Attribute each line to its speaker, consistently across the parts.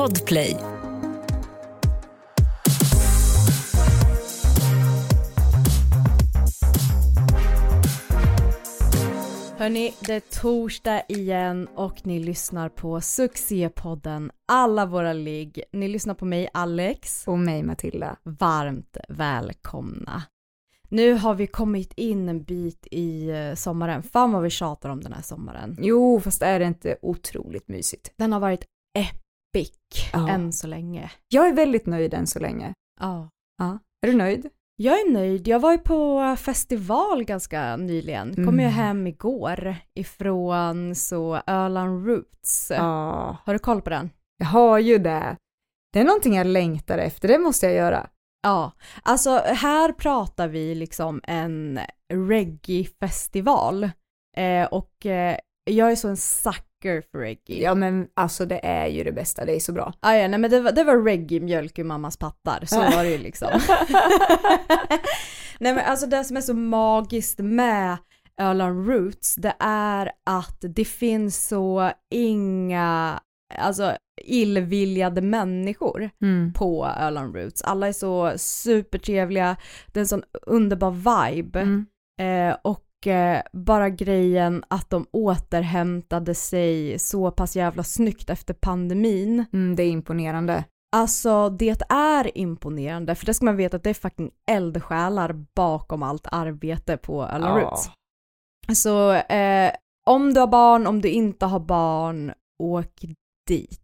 Speaker 1: Podplay.
Speaker 2: Hörni, det är torsdag igen och ni lyssnar på succépodden Alla våra ligg. Ni lyssnar på mig Alex.
Speaker 3: Och mig Matilda.
Speaker 2: Varmt välkomna. Nu har vi kommit in en bit i eh, sommaren. Fan vad vi tjatar om den här sommaren.
Speaker 3: Jo, fast är det inte otroligt mysigt?
Speaker 2: Den har varit epic
Speaker 3: Ja.
Speaker 2: än så länge.
Speaker 3: Jag är väldigt nöjd än så länge.
Speaker 2: Ja.
Speaker 3: Ja. Är du nöjd?
Speaker 2: Jag är nöjd. Jag var ju på festival ganska nyligen. Kom
Speaker 3: Mm.
Speaker 2: ju hem igår ifrån så Öland Roots.
Speaker 3: Ja.
Speaker 2: Har du koll på den?
Speaker 3: Jag har ju det. Det är någonting jag längtar efter, det måste jag göra.
Speaker 2: Ja, alltså här pratar vi liksom en reggae-festival. Eh, och eh, jag är så en sucker för reggae.
Speaker 3: Ja men alltså det är ju det bästa, det är så bra.
Speaker 2: Ah, ja, nej men det var, det var reggae mjölk ur mammas pattar, så var det ju liksom. nej men alltså det som är så magiskt med Öland Roots, det är att det finns så inga, alltså illviljade människor
Speaker 3: Mm.
Speaker 2: på Öland Roots. Alla är så supertrevliga, det är en sån underbar vibe.
Speaker 3: Mm.
Speaker 2: Eh, och bara grejen att de återhämtade sig så pass jävla snyggt efter pandemin.
Speaker 3: Mm, det är imponerande.
Speaker 2: Alltså det är imponerande för det ska man veta att det är fucking eldsjälar bakom allt arbete på Öland Roots. Så eh, om du har barn, om du inte har barn, åk dit.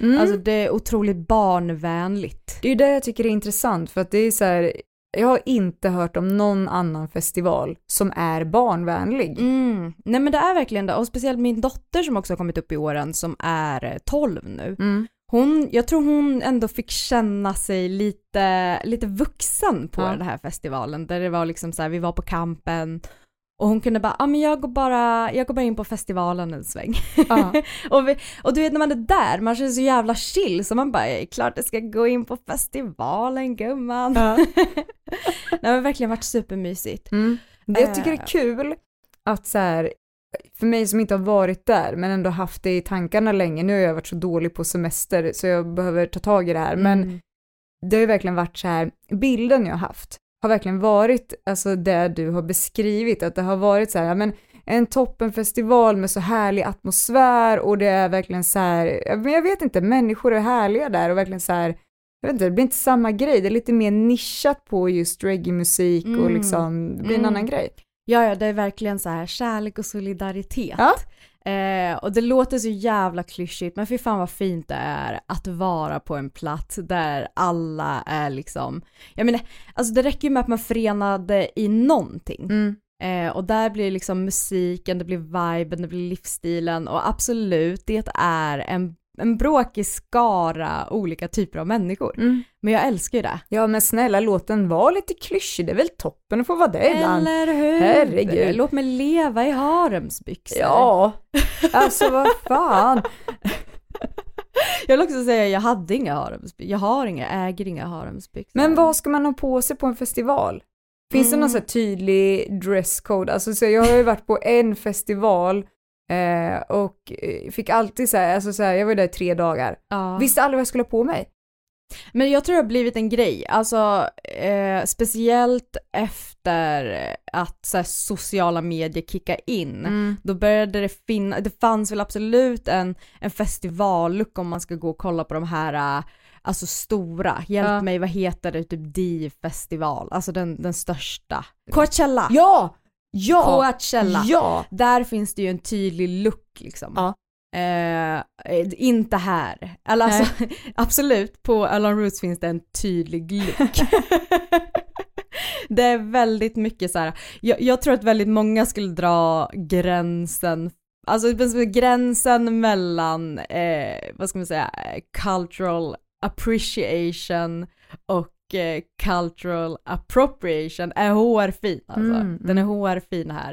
Speaker 3: Mm.
Speaker 2: Alltså det är otroligt barnvänligt.
Speaker 3: det är ju det jag tycker är intressant för att det är så här, jag har inte hört om någon annan festival som är barnvänlig.
Speaker 2: Mm. Nej men det är verkligen det och speciellt min dotter som också har kommit upp i åren som är eh, 12 nu.
Speaker 3: Mm.
Speaker 2: Hon, jag tror hon ändå fick känna sig lite, lite vuxen på
Speaker 3: Ja.
Speaker 2: den här festivalen där det var liksom så här, vi var på kampen och hon kunde bara, ja ah, men jag går bara, jag går bara in på festivalen en sväng.
Speaker 3: Ja.
Speaker 2: och, vi, och du vet när man är där, man känner så jävla chill så man bara, "Det är klart jag ska gå in på festivalen gumman.
Speaker 3: Ja.
Speaker 2: det har verkligen varit supermysigt.
Speaker 3: Mm. Det jag tycker
Speaker 2: Eh.
Speaker 3: är kul att så här, för mig som inte har varit där men ändå haft det i tankarna länge, nu har jag varit så dålig på semester så jag behöver ta tag i det här, men
Speaker 2: Mm.
Speaker 3: det har ju verkligen varit så här, bilden jag har haft har verkligen varit alltså det du har beskrivit, att det har varit så här, ja, men en toppenfestival med så härlig atmosfär och det är verkligen så här, men jag vet inte, människor är härliga där och verkligen så här, jag vet inte, det blir inte samma grej, det är lite mer nischat på just reggae-musik och
Speaker 2: Mm.
Speaker 3: liksom, det blir en
Speaker 2: Mm.
Speaker 3: annan grej.
Speaker 2: Ja, ja, det är verkligen så här kärlek och solidaritet.
Speaker 3: Ja.
Speaker 2: Eh, och det låter så jävla klyschigt, men fy fan vad fint det är att vara på en plats där alla är liksom, jag menar, alltså det räcker ju med att man förenade i någonting.
Speaker 3: Mm.
Speaker 2: Eh, och där blir liksom musiken, det blir viben, det blir livsstilen och absolut, det är en, en bråkig skara olika typer av människor.
Speaker 3: Mm.
Speaker 2: Men jag älskar ju det.
Speaker 3: Ja men snälla låt den vara lite klyschig, det är väl toppen att få vara det ibland.
Speaker 2: Eller hur?
Speaker 3: Herregud.
Speaker 2: Låt mig leva i haremsbyxor.
Speaker 3: Ja, alltså vad fan.
Speaker 2: Jag vill också säga jag hade inga haremsbyxor. Jag har inga, äger inga haremsbyxor.
Speaker 3: Men vad ska man ha på sig på en festival? Finns det
Speaker 2: Mm.
Speaker 3: någon så här tydlig dresscode? Alltså så jag har ju varit på en festival eh, och eh, fick alltid så här, alltså så här, jag var där i tre dagar.
Speaker 2: Ja.
Speaker 3: Visste aldrig vad jag skulle ha på mig.
Speaker 2: Men jag tror det har blivit en grej, alltså eh, speciellt efter att så här, sociala medier kickar in.
Speaker 3: Mm.
Speaker 2: Då började det finnas, det fanns väl absolut en, en festivallook om man ska gå och kolla på de här, eh, alltså stora, hjälp
Speaker 3: Ja.
Speaker 2: mig, vad heter det, typ Div-festival, alltså den, den största. Coachella!
Speaker 3: Ja! Ja!
Speaker 2: Coachella!
Speaker 3: Ja!
Speaker 2: Där finns det ju en tydlig look liksom.
Speaker 3: Ja.
Speaker 2: Eh, inte här. Eller alltså, absolut, på Alon Roots finns det en tydlig look. det är väldigt mycket så här. Jag, jag tror att väldigt många skulle dra gränsen, alltså gränsen mellan, eh, vad ska man säga, cultural appreciation och eh, cultural appropriation är hårfin alltså.
Speaker 3: Mm,
Speaker 2: Den är hårfin här.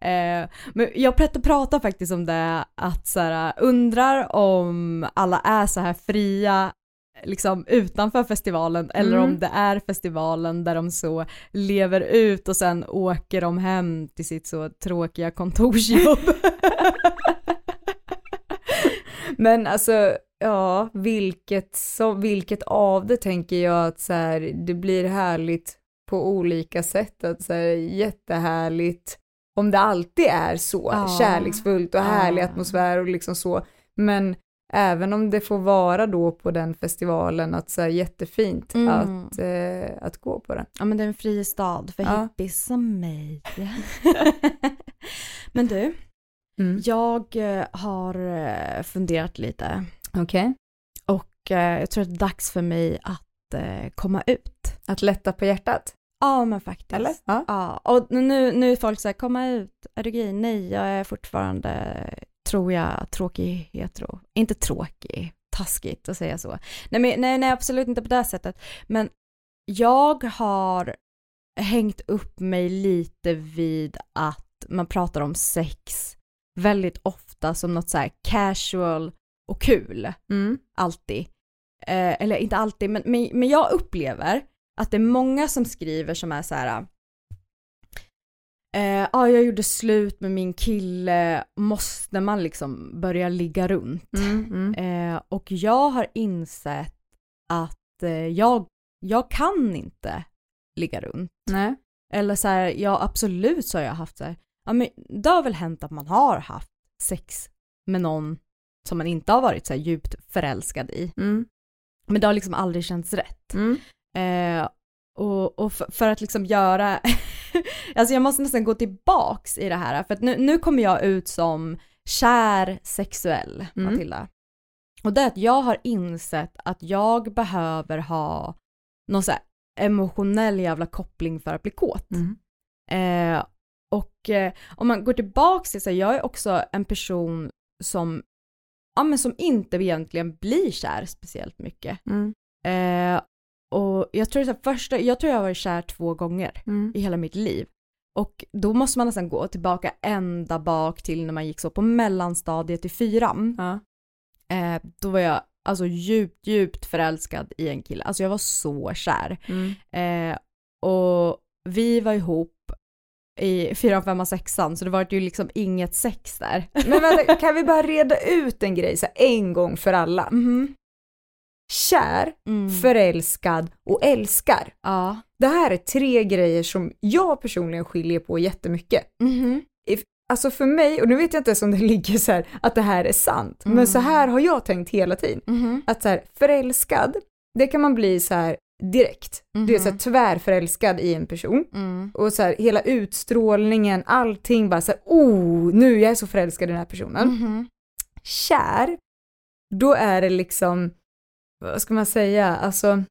Speaker 2: Eh, men jag pr- pratar faktiskt om det att så här, undrar om alla är så här fria liksom utanför festivalen eller
Speaker 3: Mm.
Speaker 2: om det är festivalen där de så lever ut och sen åker de hem till sitt så tråkiga kontorsjobb.
Speaker 3: Men alltså, ja, vilket, så, vilket av det tänker jag att så här, det blir härligt på olika sätt, att så här, jättehärligt om det alltid är så
Speaker 2: Ja.
Speaker 3: kärleksfullt och härlig
Speaker 2: Ja.
Speaker 3: atmosfär och liksom så, men även om det får vara då på den festivalen att så här, jättefint
Speaker 2: Mm.
Speaker 3: att, eh, att gå på den.
Speaker 2: Ja men det är en fri stad för
Speaker 3: Ja.
Speaker 2: hippies som mig. men du,
Speaker 3: Mm.
Speaker 2: jag eh, har eh, funderat lite
Speaker 3: Okej.
Speaker 2: och eh, jag tror att det är dags för mig att eh, komma ut.
Speaker 3: Att lätta på hjärtat,
Speaker 2: Ja men faktiskt.
Speaker 3: eller? Ja.
Speaker 2: Ja, och nu, nu är folk så här, komma ut, är du gay? Nej, jag är fortfarande, tror jag, tråkig hetero. Inte tråkig, taskigt att säga så. Nej, men, nej, nej, absolut inte på det sättet. Men jag har hängt upp mig lite vid att man pratar om sex väldigt ofta som något så här casual och kul
Speaker 3: Mm.
Speaker 2: alltid. Eh, eller inte alltid, men, men, men jag upplever att det är många som skriver som är så här. Eh, ah, jag gjorde slut med min kille, måste man liksom börja ligga runt?
Speaker 3: Mm. Mm.
Speaker 2: Eh, och jag har insett att eh, jag, jag kan inte ligga runt.
Speaker 3: Nej.
Speaker 2: Eller så här, ja absolut så har jag haft så här, ja men det har väl hänt att man har haft sex med någon som man inte har varit så här djupt förälskad i.
Speaker 3: Mm.
Speaker 2: Men det har liksom aldrig känts rätt.
Speaker 3: Mm.
Speaker 2: Eh, och och för, för att liksom göra, alltså jag måste nästan gå tillbaks i det här, för att nu, nu kommer jag ut som kär sexuell,
Speaker 3: Mm.
Speaker 2: Matilda. Och det är att jag har insett att jag behöver ha någon så här emotionell jävla koppling för att bli kåt.
Speaker 3: Mm.
Speaker 2: Eh, och eh, om man går tillbaks till så här, jag är också en person som, ja men som inte egentligen blir kär speciellt mycket.
Speaker 3: Mm.
Speaker 2: Eh, och jag tror, så här, första, jag tror jag har varit kär två gånger
Speaker 3: Mm.
Speaker 2: i hela mitt liv. Och då måste man nästan gå tillbaka ända bak till när man gick så på mellanstadiet i fyran.
Speaker 3: Ja.
Speaker 2: Eh, då var jag alltså djupt, djupt förälskad i en kille. Alltså jag var så kär.
Speaker 3: Mm.
Speaker 2: Eh, och vi var ihop i fyran, femman, sexan så det var ju liksom inget sex där.
Speaker 3: Men vänta, kan vi bara reda ut en grej så här, en gång för alla?
Speaker 2: Mhm.
Speaker 3: Kär,
Speaker 2: Mm.
Speaker 3: förälskad och älskar.
Speaker 2: Ja.
Speaker 3: Det här är tre grejer som jag personligen skiljer på jättemycket.
Speaker 2: Mhm.
Speaker 3: Alltså för mig, och nu vet jag inte ens om det ligger så här att det här är sant,
Speaker 2: Mm.
Speaker 3: men så här har jag tänkt hela tiden.
Speaker 2: Mhm.
Speaker 3: Att så här, förälskad, det kan man bli så här direkt. Du är så här
Speaker 2: Mhm.
Speaker 3: tvärförälskad i en person.
Speaker 2: Mm.
Speaker 3: Och så här, hela utstrålningen, allting bara så här, oh, nu jag är så förälskad i den här personen.
Speaker 2: Mhm.
Speaker 3: Kär, då är det liksom, vad ska man säga, alltså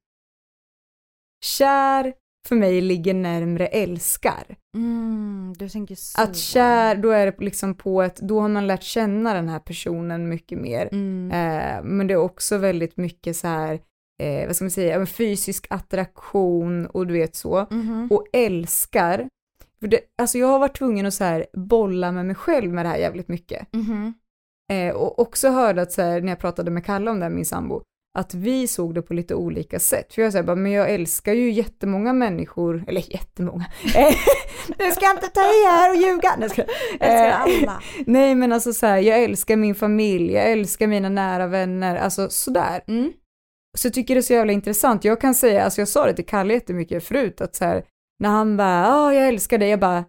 Speaker 3: kär för mig ligger närmre älskar.
Speaker 2: Mm, du tänker så.
Speaker 3: Att kär, då är det liksom på ett, då har man lärt känna den här personen mycket mer.
Speaker 2: Mm.
Speaker 3: Eh, men det är också väldigt mycket så här, eh, vad ska man säga, fysisk attraktion och du vet så.
Speaker 2: Mhm.
Speaker 3: Och älskar, för det, alltså jag har varit tvungen att så här bolla med mig själv med det här jävligt mycket.
Speaker 2: Mhm.
Speaker 3: Eh, och också hörde att så här, när jag pratade med Kalle om det här, min sambo, att vi såg det på lite olika sätt. För jag säger bara, men jag älskar ju jättemånga människor, eller jättemånga, du ska inte ta i här och ljuga. Nej, jag.
Speaker 2: Älskar
Speaker 3: Eh,
Speaker 2: alla.
Speaker 3: Nej men alltså så här, jag älskar min familj, jag älskar mina nära vänner, alltså sådär.
Speaker 2: Mm.
Speaker 3: Så jag tycker det är så jävla intressant. Jag kan säga, alltså jag sa det till Kalle jättemycket förut, att så här, när han bara, ja jag älskar dig, jag bara,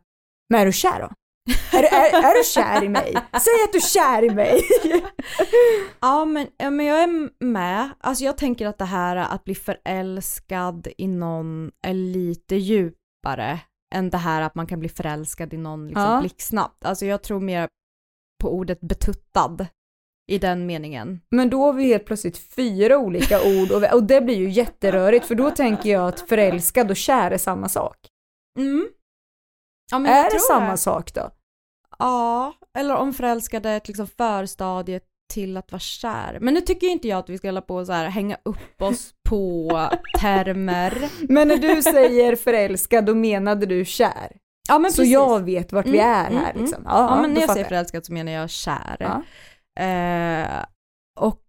Speaker 3: men är du kär då? Är, du- är, är du kär i mig? Säg att du är kär i mig!
Speaker 2: Ja men, ja men jag är med. Alltså jag tänker att det här att bli förälskad i någon är lite djupare än det här att man kan bli förälskad i någon liksom
Speaker 3: Ja.
Speaker 2: blixtsnabbt. Alltså jag tror mer på ordet betuttad i den meningen.
Speaker 3: Men då har vi helt plötsligt fyra olika ord och, och det blir ju jätterörigt för då tänker jag att förälskad och kär är samma sak.
Speaker 2: Mm. Ja, men jag
Speaker 3: Är det samma sak då?
Speaker 2: Ja, eller om förälskade är ett liksom förstadiet till att vara kär. Men nu tycker inte jag att vi ska hålla på och så här hänga upp oss på termer.
Speaker 3: Men när du säger förälskad då menade du kär.
Speaker 2: Ja men
Speaker 3: så
Speaker 2: precis.
Speaker 3: jag vet vart vi
Speaker 2: Mm,
Speaker 3: är
Speaker 2: mm,
Speaker 3: här
Speaker 2: mm.
Speaker 3: liksom.
Speaker 2: Ja, men
Speaker 3: då
Speaker 2: när jag säger förälskad så menar jag kär.
Speaker 3: Ja.
Speaker 2: Eh, och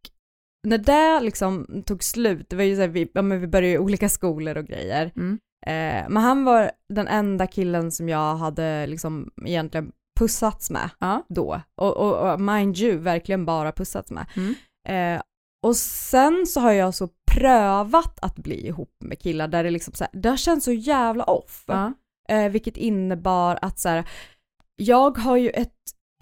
Speaker 2: när det liksom tog slut, det var ju så här, vi, ja, men vi började i olika skolor och grejer.
Speaker 3: Mm.
Speaker 2: Eh, men han var den enda killen som jag hade liksom egentligen pussats med
Speaker 3: Ja.
Speaker 2: då. Och, och, och mind you, verkligen bara pussats med.
Speaker 3: Mm.
Speaker 2: Eh, och sen så har jag så prövat att bli ihop med killar där det liksom så här, det har känts så jävla off.
Speaker 3: Ja.
Speaker 2: Eh, vilket innebar att så här, jag har ju ett,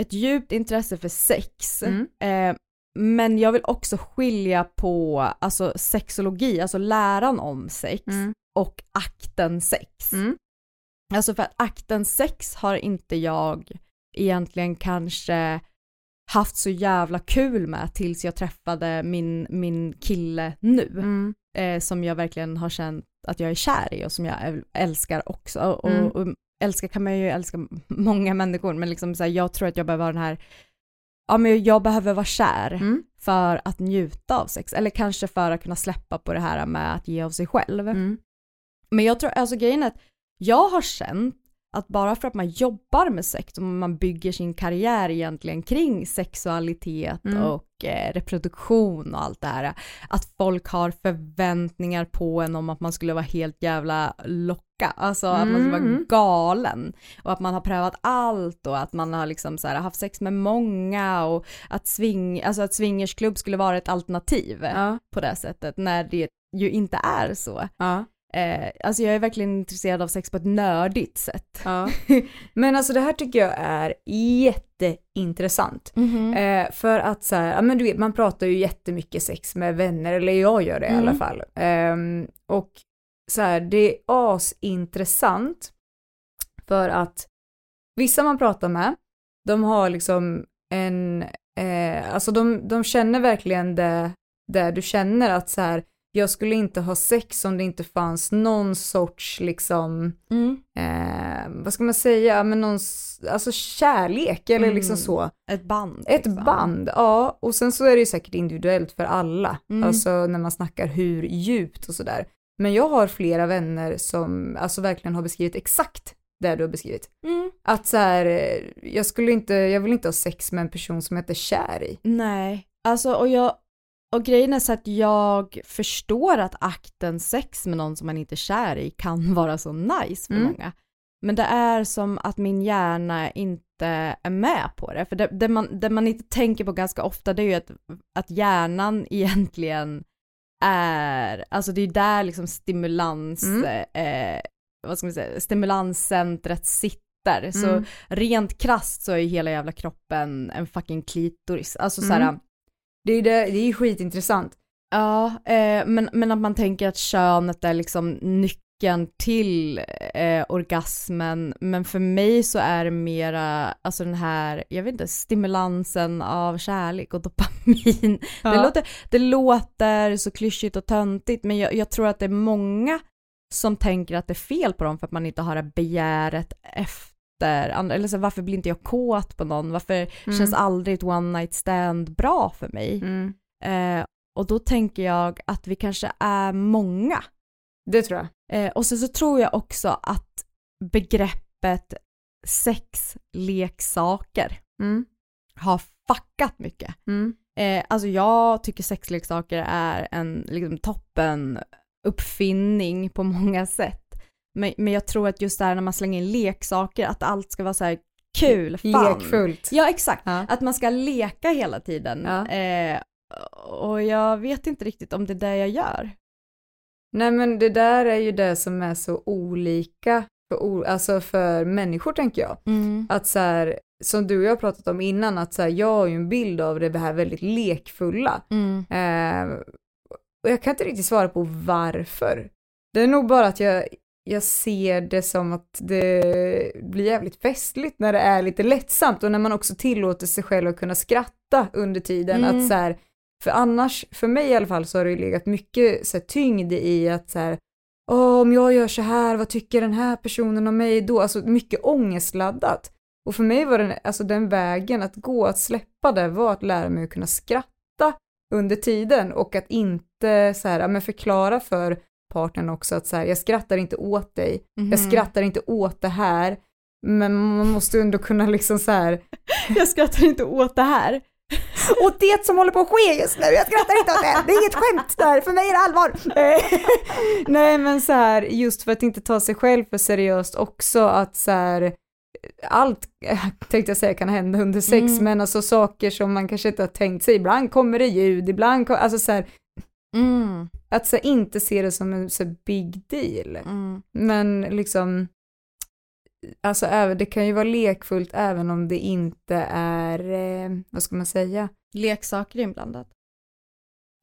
Speaker 2: ett djupt intresse för sex,
Speaker 3: Mm.
Speaker 2: eh, men jag vill också skilja på alltså sexologi, alltså läran om sex
Speaker 3: Mm.
Speaker 2: och akten sex.
Speaker 3: Mm.
Speaker 2: Alltså för att akten sex har inte jag egentligen kanske haft så jävla kul med tills jag träffade min, min kille nu,
Speaker 3: Mm.
Speaker 2: eh, som jag verkligen har känt att jag är kär i och som jag äl- älskar också. Och,
Speaker 3: Mm.
Speaker 2: och älska kan man ju älska många människor, men liksom så här, jag tror att jag behöver ha den här, ja men jag behöver vara kär
Speaker 3: Mm.
Speaker 2: för att njuta av sex, eller kanske för att kunna släppa på det här med att ge av sig själv.
Speaker 3: Mm.
Speaker 2: Men jag tror, alltså grejen är att jag har känt att bara för att man jobbar med sex och man bygger sin karriär egentligen kring sexualitet
Speaker 3: Mm.
Speaker 2: och eh, reproduktion och allt det här, att folk har förväntningar på en om att man skulle vara helt jävla locka, alltså att man skulle vara
Speaker 3: Mm.
Speaker 2: galen och att man har prövat allt och att man har liksom så här haft sex med många och att swing, alltså att swingersklubb skulle vara ett alternativ
Speaker 3: Ja.
Speaker 2: på det sättet när det ju inte är så.
Speaker 3: Ja.
Speaker 2: Eh, alltså jag är verkligen intresserad av sex på ett nördigt sätt.
Speaker 3: Ja. Men alltså det här tycker jag är jätteintressant. Eh, för att så här, ja men du vet, man pratar ju jättemycket sex med vänner, eller jag gör det i
Speaker 2: Mm.
Speaker 3: alla fall. Ehm, och så här, det är asintressant för att vissa man pratar med, de har liksom en, eh, alltså de, de känner verkligen det, det du känner att så här, jag skulle inte ha sex om det inte fanns någon sorts liksom,
Speaker 2: Mm.
Speaker 3: eh, vad ska man säga, men någon, alltså kärlek eller
Speaker 2: Mm.
Speaker 3: liksom så.
Speaker 2: Ett band.
Speaker 3: Ett
Speaker 2: liksom.
Speaker 3: band, ja. Och sen så är det ju säkert individuellt för alla,
Speaker 2: Mm.
Speaker 3: alltså när man snackar hur djupt och sådär. Men jag har flera vänner som alltså verkligen har beskrivit exakt det du har beskrivit.
Speaker 2: Mm.
Speaker 3: Att så här, eh, jag skulle inte, jag vill inte ha sex med en person som jag inte är kär i.
Speaker 2: Nej, alltså och jag, och grejen är så att jag förstår att akten sex med någon som man inte är kär i kan vara så nice för
Speaker 3: Mm.
Speaker 2: många. Men det är som att min hjärna inte är med på det. För det, det, man, det man inte tänker på ganska ofta det är ju att, att hjärnan egentligen är, alltså det är där liksom stimulans,
Speaker 3: Mm.
Speaker 2: eh, vad ska man säga, stimulanscentret sitter. Så
Speaker 3: Mm.
Speaker 2: rent krasst så är ju hela jävla kroppen en fucking klitoris. Alltså såhär,
Speaker 3: Mm. Det är det, det är skitintressant.
Speaker 2: ja, eh, men, men att man tänker att könet är liksom nyckeln till eh, orgasmen, men för mig så är det mera, alltså den här, jag vet inte, stimulansen av kärlek och dopamin. Det, låter, det låter så klyschigt och töntigt, men jag, jag tror att det är många som tänker att det är fel på dem för att man inte har det begäret efter, andra- eller så varför blir inte jag kåt på någon, varför
Speaker 3: Mm.
Speaker 2: känns aldrig ett one night stand bra för mig?
Speaker 3: Mm.
Speaker 2: Eh, och då tänker jag att vi kanske är många.
Speaker 3: Det tror jag.
Speaker 2: Eh, och sen så tror jag också att begreppet sexleksaker
Speaker 3: Mm.
Speaker 2: har fuckat mycket.
Speaker 3: Mm.
Speaker 2: Eh, alltså jag tycker sexleksaker är en liksom, toppen uppfinning på många sätt. Men, men jag tror att just där när man slänger in leksaker, att allt ska vara så här kul, fun.
Speaker 3: Lekfullt.
Speaker 2: Ja exakt,
Speaker 3: Ja.
Speaker 2: att man ska leka hela tiden.
Speaker 3: Ja.
Speaker 2: Eh, och jag vet inte riktigt om det är det jag gör.
Speaker 3: Nej men det där är ju det som är så olika för, alltså för människor tänker jag. Att så här, som du och jag har pratat om innan, att så här, jag har ju en bild av det här väldigt lekfulla.
Speaker 2: Mm.
Speaker 3: Eh, och jag kan inte riktigt svara på varför. Det är nog bara att jag, jag ser det som att det blir jävligt festligt när det är lite lättsamt och när man också tillåter sig själv att kunna skratta under tiden.
Speaker 2: Mm.
Speaker 3: Att så här, för annars, för mig i alla fall, så har det ju legat mycket så här, tyngd i att så här, Åh, om jag gör så här, vad tycker den här personen om mig då? Alltså mycket ångestladdat. Och för mig var den, alltså den vägen att gå, att släppa det, var att lära mig att kunna skratta under tiden och att inte så här, men förklara för partnern också att så här, jag skrattar inte åt dig, jag
Speaker 2: Mhm.
Speaker 3: skrattar inte åt det här, men man måste ändå kunna liksom så här,
Speaker 2: Jag skrattar inte åt det här.
Speaker 3: åt det som håller på att ske just nu, jag skrattar inte åt det, det är inget skämt där, för mig är det allvar. Nej men så här, just för att inte ta sig själv för seriöst också, att så här, allt tänkte jag säga kan hända under sex,
Speaker 2: Mm.
Speaker 3: men alltså saker som man kanske inte har tänkt sig, ibland kommer det ljud, ibland, kom, alltså så här,
Speaker 2: Mm.
Speaker 3: att så inte se det som en så big deal.
Speaker 2: Mm.
Speaker 3: Men liksom, alltså även- det kan ju vara lekfullt även om det inte är, eh, vad ska man säga?
Speaker 2: Leksaker inblandat.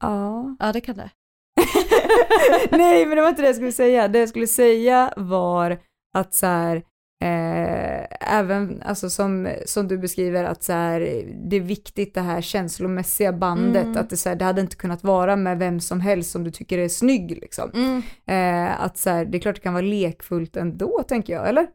Speaker 3: Ja.
Speaker 2: Ja, det kan det.
Speaker 3: Nej, men det var inte det jag skulle säga. Det jag skulle säga var att så här, eh, även, alltså som, som du beskriver, att så här, det är viktigt det här känslomässiga bandet,
Speaker 2: Mm.
Speaker 3: att det, så här, det hade inte kunnat vara med vem som helst som du tycker är snygg liksom.
Speaker 2: Mm.
Speaker 3: Eh, att så här, det är klart det kan vara lekfullt ändå, tänker jag, eller?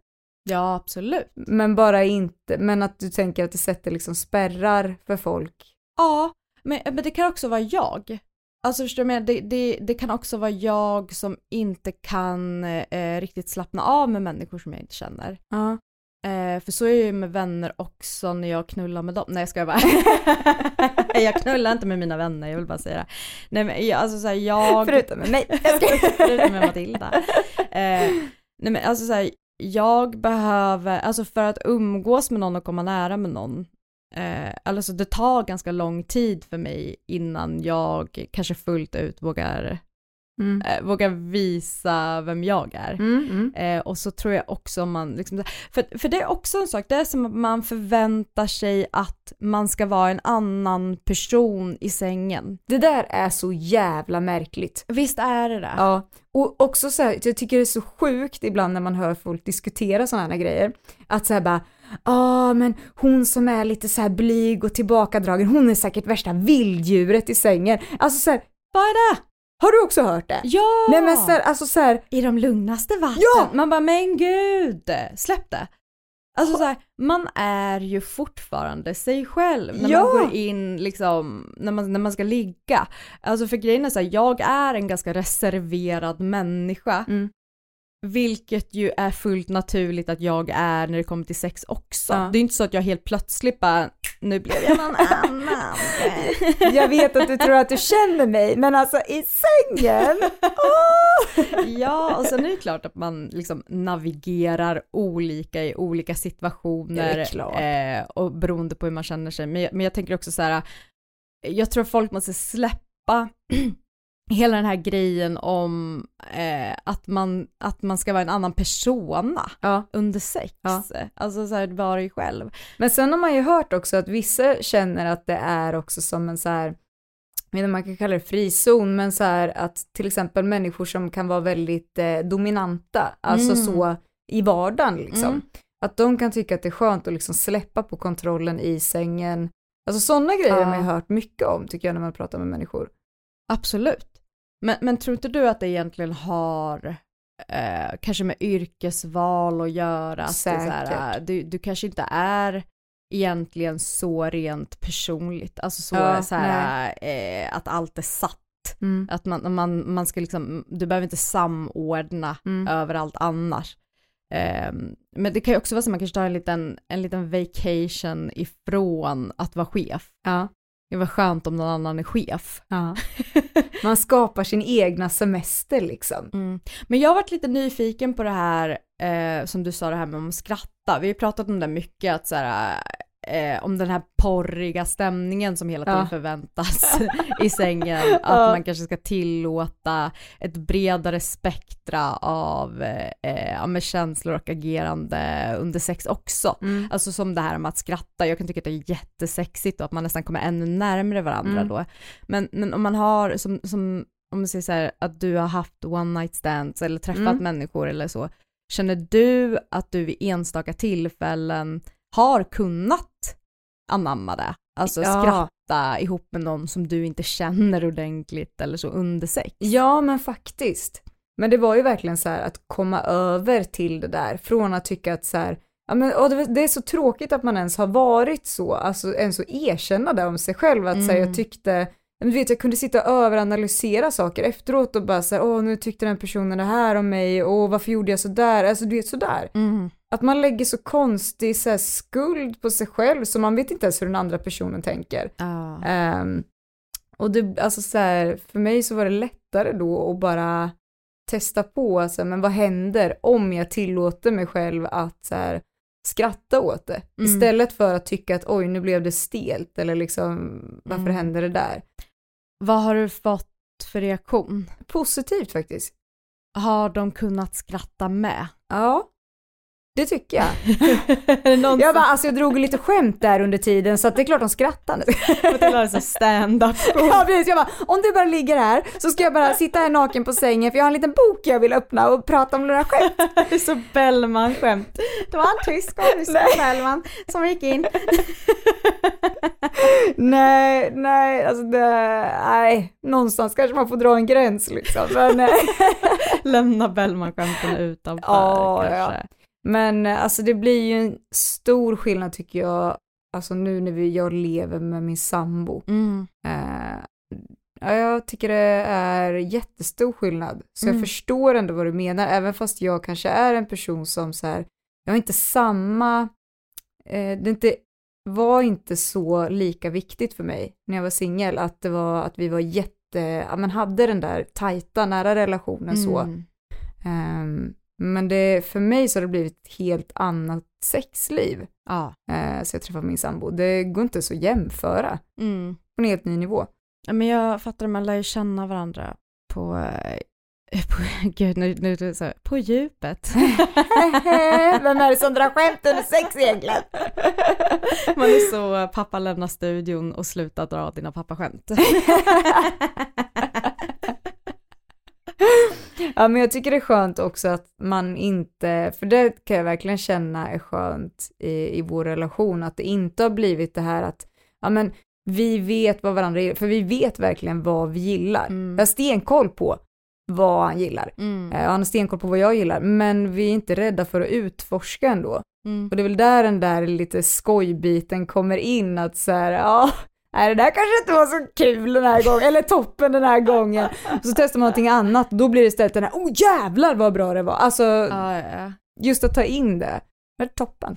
Speaker 2: Ja, absolut.
Speaker 3: Men bara inte, men att du tänker att det sätter liksom spärrar för folk.
Speaker 2: Ja, men, men det kan också vara jag. Alltså förstår du menar? det, det, det kan också vara jag som inte kan eh, riktigt slappna av med människor som jag inte känner.
Speaker 3: Ja.
Speaker 2: Eh, för så är jag ju med vänner också när jag knullar med dem. Nej jag ska bara. jag knullar inte med mina vänner, jag vill bara säga det. Nej men jag, alltså såhär jag.
Speaker 3: Förutom med mig.
Speaker 2: Förutom med Matilda. Eh, nej men alltså såhär, jag behöver, alltså för att umgås med någon och komma nära med någon, eh, alltså det tar ganska lång tid för mig innan jag kanske fullt ut vågar,
Speaker 3: Mm.
Speaker 2: eh, vågar visa vem jag är.
Speaker 3: Mm, mm.
Speaker 2: Eh, och så tror jag också om man, liksom, för, för det är också en sak, det är som att man förväntar sig att man ska vara en annan person i sängen.
Speaker 3: Det där är så jävla märkligt.
Speaker 2: Visst är det det?
Speaker 3: Ja, och också så här, jag tycker det är så sjukt ibland när man hör folk diskutera sådana här grejer, att så här bara, ja men hon som är lite så här blyg och tillbakadragen, hon är säkert värsta vilddjuret i sängen. Alltså så här,
Speaker 2: Vad är det?
Speaker 3: har du också hört det?
Speaker 2: Ja!
Speaker 3: Nej men så här, alltså så här,
Speaker 2: I de lugnaste vatten.
Speaker 3: Ja!
Speaker 2: Man bara, men gud, släpp det. Alltså så här, man är ju fortfarande sig själv när
Speaker 3: Ja!
Speaker 2: man går in liksom, när man, när man ska ligga. Alltså för grejen är så här, jag är en ganska reserverad människa.
Speaker 3: Mm.
Speaker 2: Vilket ju är fullt naturligt att jag är när det kommer till sex också.
Speaker 3: Ja.
Speaker 2: Det är inte så att jag helt plötsligt bara, nu blev jag någon annan.
Speaker 3: jag vet att du tror att du känner mig, men alltså i sängen,
Speaker 2: Ja, och sen är det klart att man liksom navigerar olika i olika situationer eh, och beroende på hur man känner sig. Men jag, men jag tänker också så här, jag tror folk måste släppa hela den här grejen om eh, att, man, att man ska vara en annan persona
Speaker 3: ja.
Speaker 2: under sex.
Speaker 3: Ja.
Speaker 2: Alltså så här, vara dig själv.
Speaker 3: Men sen har man ju hört också att vissa känner att det är också som en så här, jag vet inte om man kan kalla det frizon, men så här att till exempel människor som kan vara väldigt eh, dominanta, alltså
Speaker 2: Mm.
Speaker 3: så i vardagen liksom,
Speaker 2: Mm.
Speaker 3: att de kan tycka att det är skönt att liksom släppa på kontrollen i sängen. Alltså sådana grejer har man
Speaker 2: Ja.
Speaker 3: hört mycket om tycker jag när man pratar med människor.
Speaker 2: Absolut. Men, men tror inte du att det egentligen har eh, kanske med yrkesval att göra? Att är så här,
Speaker 3: Säkert.
Speaker 2: du, du kanske inte är egentligen så rent personligt, alltså så,
Speaker 3: Ja,
Speaker 2: så här, eh, att allt är satt.
Speaker 3: Mm.
Speaker 2: Att man, man, man ska liksom, du behöver inte samordna
Speaker 3: Mm.
Speaker 2: överallt annars. Ehm, men det kan ju också vara så att man kanske tar en liten, en liten vacation ifrån att vara chef.
Speaker 3: Ja.
Speaker 2: Det var skönt om någon annan är chef.
Speaker 3: ja. Man skapar sin egna semester liksom.
Speaker 2: Mm. Men jag har varit lite nyfiken på det här, eh, som du sa det här med att skratta. Vi har pratat om det mycket, att så här, eh, om den här porriga stämningen som hela tiden
Speaker 3: Ja.
Speaker 2: förväntas i sängen. Att
Speaker 3: Ja.
Speaker 2: man kanske ska tillåta ett bredare spektra av eh, ja, med känslor och agerande under sex också.
Speaker 3: Mm.
Speaker 2: Alltså som det här med att skratta, jag kan tycka att det är jättesexigt och att man nästan kommer ännu närmare varandra
Speaker 3: Mm.
Speaker 2: då. Men, men om man har, som, som om man säger så här, att du har haft one night stands eller träffat
Speaker 3: Mm.
Speaker 2: människor eller så, känner du att du vid enstaka tillfällen har kunnat anamma det? Alltså
Speaker 3: Ja.
Speaker 2: skratta ihop med någon som du inte känner ordentligt eller så under sex?
Speaker 3: Ja, men faktiskt. Men det var ju verkligen så här att komma över till det där, från att tycka att så här, ja men det, är så tråkigt att man ens har varit så, alltså ens att erkänna det om sig själv, att så här,
Speaker 2: Mm.
Speaker 3: jag tyckte, du vet jag kunde sitta och överanalysera saker efteråt och bara så här, åh nu tyckte den personen det här om mig, åh varför gjorde jag sådär, alltså du vet sådär.
Speaker 2: Mm.
Speaker 3: Att man lägger så konstig så här, skuld på sig själv så man vet inte ens hur den andra personen tänker.
Speaker 2: Ja.
Speaker 3: Ehm, och det, alltså så här, för mig så var det lättare då att bara testa på, alltså, men vad händer om jag tillåter mig själv att så här, skratta åt det.
Speaker 2: Mm.
Speaker 3: Istället för att tycka att oj, nu blev det stelt eller liksom varför
Speaker 2: Mm.
Speaker 3: hände det där?
Speaker 2: Vad har du fått för reaktion?
Speaker 3: Positivt faktiskt.
Speaker 2: Har de kunnat skratta med?
Speaker 3: Ja, det tycker jag. Jag, bara, alltså, jag drog lite skämt där under tiden så att det är klart de skrattade.
Speaker 2: alltså stand-up?
Speaker 3: Ja precis, jag bara, om du bara ligger här så ska jag bara sitta här naken på sängen för jag har en liten bok jag vill öppna och prata om några skämt.
Speaker 2: Det är så Bellman-skämt. Det var en tysk kompis till Bellman som gick in.
Speaker 3: nej, nej, alltså det, nej, någonstans kanske man får dra en gräns liksom. Men, eh,
Speaker 2: Lämna Bellman-skämten utanför
Speaker 3: Ja,
Speaker 2: kanske.
Speaker 3: Men eh, alltså det blir ju en stor skillnad tycker jag, alltså nu när vi, jag lever med min sambo.
Speaker 2: Mm.
Speaker 3: Eh, ja, jag tycker det är jättestor skillnad. Så
Speaker 2: Mm.
Speaker 3: jag förstår ändå vad du menar, även fast jag kanske är en person som så här, jag har inte samma, eh, det inte, var inte så lika viktigt för mig när jag var singel, att det var att vi var jätte, ja men hade den där tajta, nära relationen så.
Speaker 2: Mm.
Speaker 3: Men det, för mig så har det blivit ett helt annat sexliv.
Speaker 2: Ja.
Speaker 3: Uh, så jag träffade min sambo. Det går inte så att jämföra
Speaker 2: Mm.
Speaker 3: på en helt ny nivå.
Speaker 2: Ja, Men jag fattar, man lär ju känna varandra på, eh, på gud nu, nu det så på djupet.
Speaker 3: Vem är det som drar skämt under sex egentligen?
Speaker 2: Man är så, eh, pappa lämnar studion och slutar dra dina pappaskämt.
Speaker 3: Ja, men jag tycker det är skönt också att man inte, för det kan jag verkligen känna är skönt i, i vår relation, att det inte har blivit det här att, ja men vi vet vad varandra gillar, för vi vet verkligen vad vi gillar.
Speaker 2: Mm.
Speaker 3: Jag har stenkoll på vad han gillar.
Speaker 2: Mm.
Speaker 3: Eh, och han har stenkoll på vad jag gillar, men vi är inte rädda för att utforska ändå.
Speaker 2: Mm.
Speaker 3: Och det är väl där den där lite skojbiten kommer in, att så här, ja, nej det där kanske inte var så kul den här gången, eller toppen den här gången. Så testar man någonting annat, då blir det istället den här, oh jävlar vad bra det var. Alltså,
Speaker 2: Ja, ja, ja.
Speaker 3: just att ta in det, det är toppen.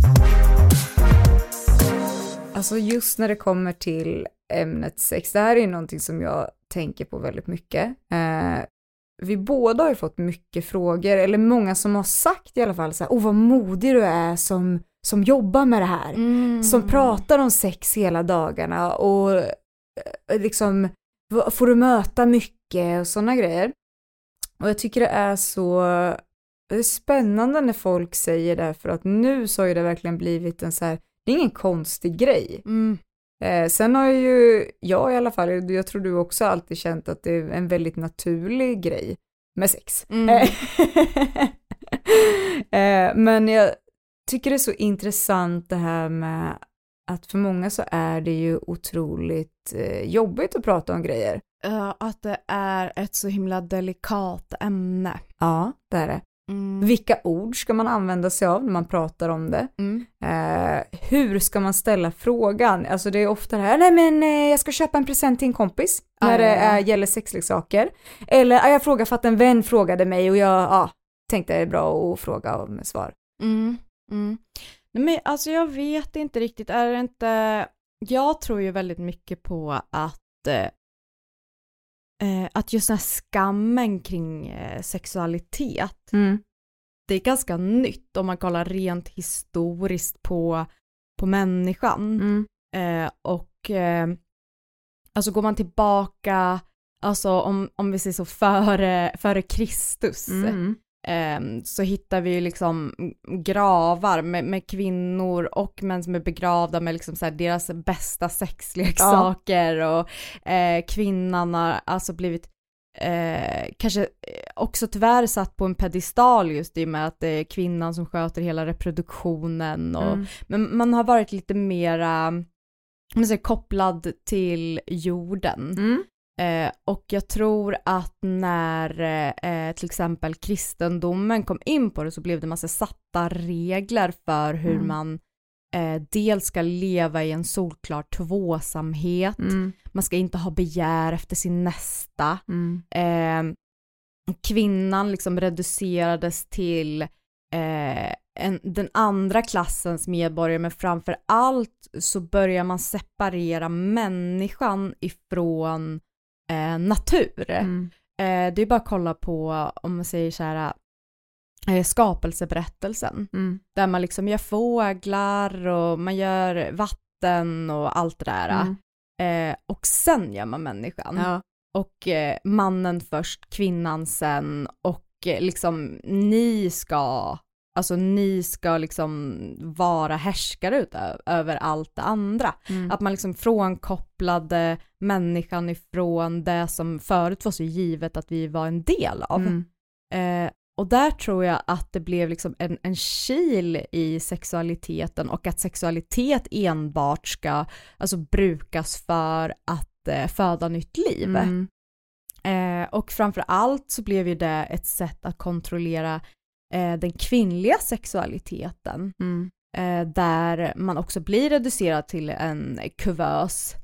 Speaker 3: Alltså just när det kommer till ämnet sex, det här är ju någonting som jag tänker på väldigt mycket. Eh, vi båda har ju fått mycket frågor, eller många som har sagt i alla fall så här, oh vad modig du är som, som jobbar med det här.
Speaker 2: Mm.
Speaker 3: Som pratar om sex hela dagarna och eh, liksom, får du möta mycket och sådana grejer. Och jag tycker det är så det är spännande när folk säger det, för att nu så har ju det verkligen blivit en så här, det är ingen konstig grej.
Speaker 2: Mm.
Speaker 3: Eh, sen har ju jag i alla fall, jag tror du också alltid känt att det är en väldigt naturlig grej med sex.
Speaker 2: Mm.
Speaker 3: Eh, eh, men jag tycker det är så intressant det här med att för många så är det ju otroligt eh, jobbigt att prata om grejer.
Speaker 2: Ja, att det är ett så himla delikat ämne.
Speaker 3: Ja, det är det.
Speaker 2: Mm.
Speaker 3: Vilka ord ska man använda sig av när man pratar om det?
Speaker 2: Mm.
Speaker 3: Eh, hur ska man ställa frågan? Alltså det är ofta det här, nej men eh, jag ska köpa en present till en kompis när
Speaker 2: Ja,
Speaker 3: det
Speaker 2: ja, ja.
Speaker 3: eh, gäller sexleksaker. Eller ah, jag frågar för att en vän frågade mig och jag ah, tänkte det är bra att fråga om svar.
Speaker 2: Mm. Mm. Nej, men alltså jag vet inte riktigt, är det inte, jag tror ju väldigt mycket på att eh, att just den här skammen kring eh, sexualitet, det är ganska nytt om man kollar rent historiskt på, på människan.
Speaker 3: Mm.
Speaker 2: Eh, och eh, alltså går man tillbaka, alltså om, om vi säger så före, före Kristus,
Speaker 3: Mm.
Speaker 2: Eh, så hittar vi liksom gravar med, med kvinnor och män som är begravda med liksom så deras bästa sexleksaker och eh, kvinnan har alltså blivit eh, kanske också tyvärr satt på en pedestal just i och med att det är kvinnan som sköter hela reproduktionen och
Speaker 3: Mm.
Speaker 2: men man har varit lite mera man säger, kopplad till jorden.
Speaker 3: Mm.
Speaker 2: Eh, och jag tror att när eh, till exempel kristendomen kom in på det så blev det massa satta regler för hur
Speaker 3: Mm.
Speaker 2: man eh, dels ska leva i en solklar tvåsamhet,
Speaker 3: Mm.
Speaker 2: man ska inte ha begär efter sin nästa,
Speaker 3: Mm.
Speaker 2: eh, kvinnan liksom reducerades till eh, en, den andra klassens medborgare men framför allt så börjar man separera människan ifrån eh, natur.
Speaker 3: Mm.
Speaker 2: Eh, det är bara att kolla på, om man säger så här, eh, skapelseberättelsen
Speaker 3: Mm.
Speaker 2: där man liksom gör fåglar och man gör vatten och allt det där.
Speaker 3: Mm.
Speaker 2: Eh, och sen gör man människan
Speaker 3: Ja.
Speaker 2: och eh, mannen först, kvinnan sen och liksom ni ska, alltså ni ska liksom vara härskare ut ö- över allt det andra.
Speaker 3: Mm.
Speaker 2: Att man liksom frånkopplade människan ifrån det som förut var så givet att vi var en del av.
Speaker 3: Mm.
Speaker 2: Eh, och där tror jag att det blev liksom en, en kil i sexualiteten och att sexualitet enbart ska alltså, brukas för att eh, föda nytt liv.
Speaker 3: Mm.
Speaker 2: Eh, och framför allt så blev ju det ett sätt att kontrollera eh, den kvinnliga sexualiteten
Speaker 3: Mm.
Speaker 2: eh, där man också blir reducerad till en kuvös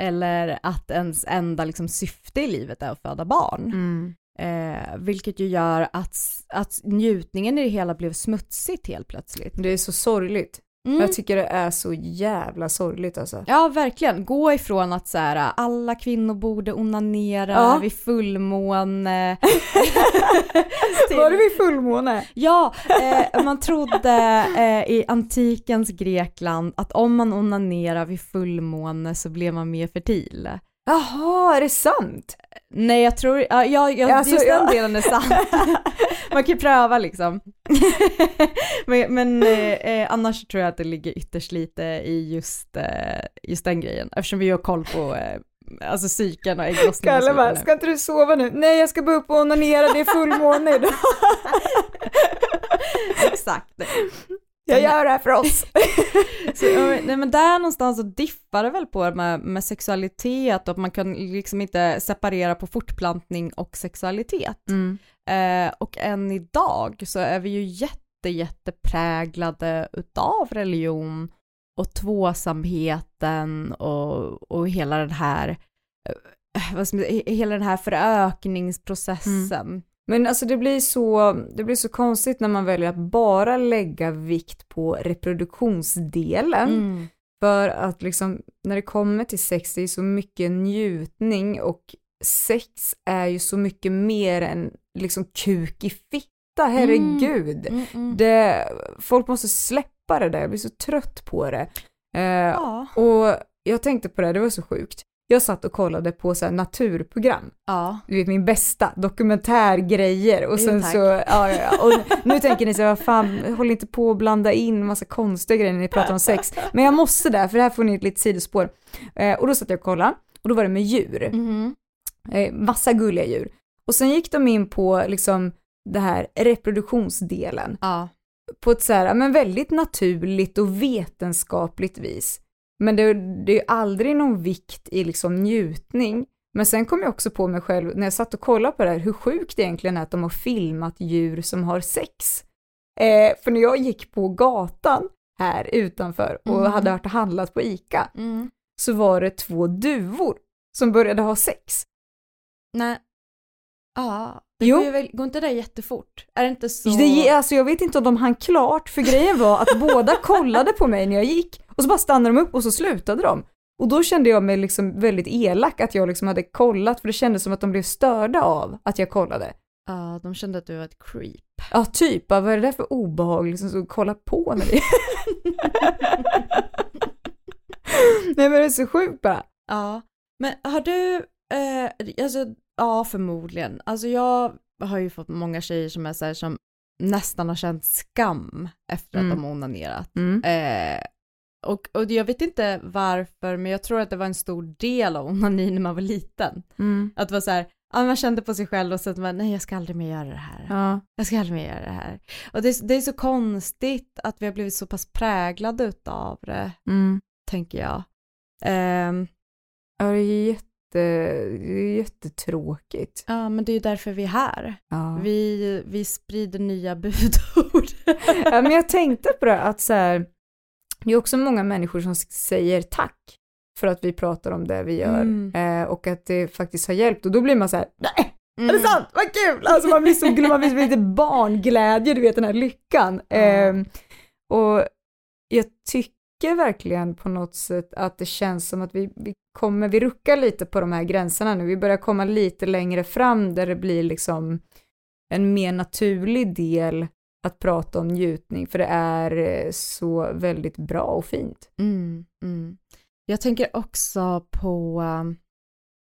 Speaker 2: eller att ens enda liksom, syfte i livet är att föda barn.
Speaker 3: Mm.
Speaker 2: Eh, vilket ju gör att, att njutningen i det hela blev smutsigt helt plötsligt.
Speaker 3: Det är så sorgligt.
Speaker 2: Mm.
Speaker 3: Jag tycker det är så jävla sorgligt alltså.
Speaker 2: Ja, verkligen. Gå ifrån att så här, alla kvinnor borde onanera
Speaker 3: Ja.
Speaker 2: vid fullmåne.
Speaker 3: Var det vid fullmåne?
Speaker 2: Ja, eh, man trodde eh, i antikens Grekland att om man onanerar vid fullmåne så blev man mer fertil.
Speaker 3: Jaha, är det sant?
Speaker 2: Nej, jag tror, ja, ja, ja
Speaker 3: Alltså,
Speaker 2: just den delen är sant. Man kan ju pröva liksom. men men eh, eh, annars tror jag att det ligger ytterst lite i just, eh, just den grejen, eftersom vi har koll på eh, alltså cykeln och ägglossningen.
Speaker 3: Kalle bara, ska inte du sova nu? Nej, jag ska bara upp och onanera, det är fullmåne idag.
Speaker 2: Exakt.
Speaker 3: Jag gör det här för oss.
Speaker 2: Så, nej, men där någonstans så diffar det väl på med, med sexualitet och att man kan liksom inte separera på fortplantning och sexualitet.
Speaker 3: Mm.
Speaker 2: Eh, och än idag så är vi ju jätte, jättepräglade utav religion och tvåsamheten och, och hela den här eh, vad ska man hela den här förökningsprocessen.
Speaker 3: Men alltså det blir, så, det blir så konstigt när man väljer att bara lägga vikt på reproduktionsdelen.
Speaker 2: Mm.
Speaker 3: För att liksom, när det kommer till sex, det är så mycket njutning och sex är ju så mycket mer än liksom kuk i fitta, herregud.
Speaker 2: Mm, mm.
Speaker 3: Det, folk måste släppa det där, jag blir så trött på det. Eh,
Speaker 2: Ja.
Speaker 3: Och jag tänkte på det, det var så sjukt. Jag satt och kollade på så naturprogram,
Speaker 2: ja.
Speaker 3: du vet min bästa, dokumentärgrejer och sen så, ja, ja, ja. och nu tänker ni så vad fan, håll inte på att blanda in massa konstiga grejer när ni pratar om sex. Men jag måste där, för det här får ni ett litet sidospår. Eh, och då satt jag och kollade, och då var det med djur,
Speaker 2: Mhm.
Speaker 3: eh, massa gulliga djur. Och sen gick de in på liksom det här reproduktionsdelen
Speaker 2: ja.
Speaker 3: på ett så här, men väldigt naturligt och vetenskapligt vis. Men det, det är ju aldrig någon vikt i liksom njutning. Men sen kom jag också på mig själv när jag satt och kollade på det här, hur sjukt det egentligen är att de har filmat djur som har sex. Eh, för när jag gick på gatan här utanför och
Speaker 2: Mhm.
Speaker 3: hade varit och handlat på ICA
Speaker 2: Mm.
Speaker 3: så var det två duvor som började ha sex.
Speaker 2: Nej. Ja, det går, väl, går inte det jättefort? Är det inte så?
Speaker 3: Det, alltså jag vet inte om de hann klart, för grejen var att båda kollade på mig när jag gick och så bara stannade de upp och så slutade de. Och då kände jag mig liksom väldigt elak att jag liksom hade kollat, för det kändes som att de blev störda av att jag kollade.
Speaker 2: Ja, de kände att du var ett creep.
Speaker 3: Ja, typ, vad är det där för obehag liksom, så kolla på det Nej men det är så sjukt bara.
Speaker 2: Ja, men har du, eh, alltså, ja förmodligen. Alltså jag har ju fått många tjejer som är så här, som nästan har känt skam efter
Speaker 3: Mm.
Speaker 2: att de har onanerat.
Speaker 3: Mm.
Speaker 2: Eh, och, och jag vet inte varför, men jag tror att det var en stor del av onani när man var liten.
Speaker 3: Mm.
Speaker 2: Att var så här, ja, man kände på sig själv och så att man, nej jag ska aldrig mer göra det här.
Speaker 3: Ja.
Speaker 2: Jag ska aldrig mer göra det här. Och det, är- det är så konstigt att vi har blivit så pass präglade utav det,
Speaker 3: Mm.
Speaker 2: tänker jag. Ehm,
Speaker 3: Ja, det är jätte, det är jättetråkigt.
Speaker 2: Ja, men det är ju därför vi är här.
Speaker 3: Ja.
Speaker 2: Vi, vi sprider nya budord.
Speaker 3: ja, men jag tänkte på det att så här, det är också många människor som säger tack för att vi pratar om det vi gör
Speaker 2: Mm.
Speaker 3: eh, och att det faktiskt har hjälpt och då blir man så här, nej,
Speaker 2: Mm.
Speaker 3: är det sant? Vad kul! Alltså man blir så glad, man blir lite barnglädje, du vet den här lyckan. Ehm, och jag tycker verkligen på något sätt att det känns som att vi, vi kommer, vi ruckar lite på de här gränserna nu, vi börjar komma lite längre fram där det blir liksom en mer naturlig del att prata om njutning, för det är eh, så väldigt bra och fint.
Speaker 2: Mm, mm. Jag tänker också på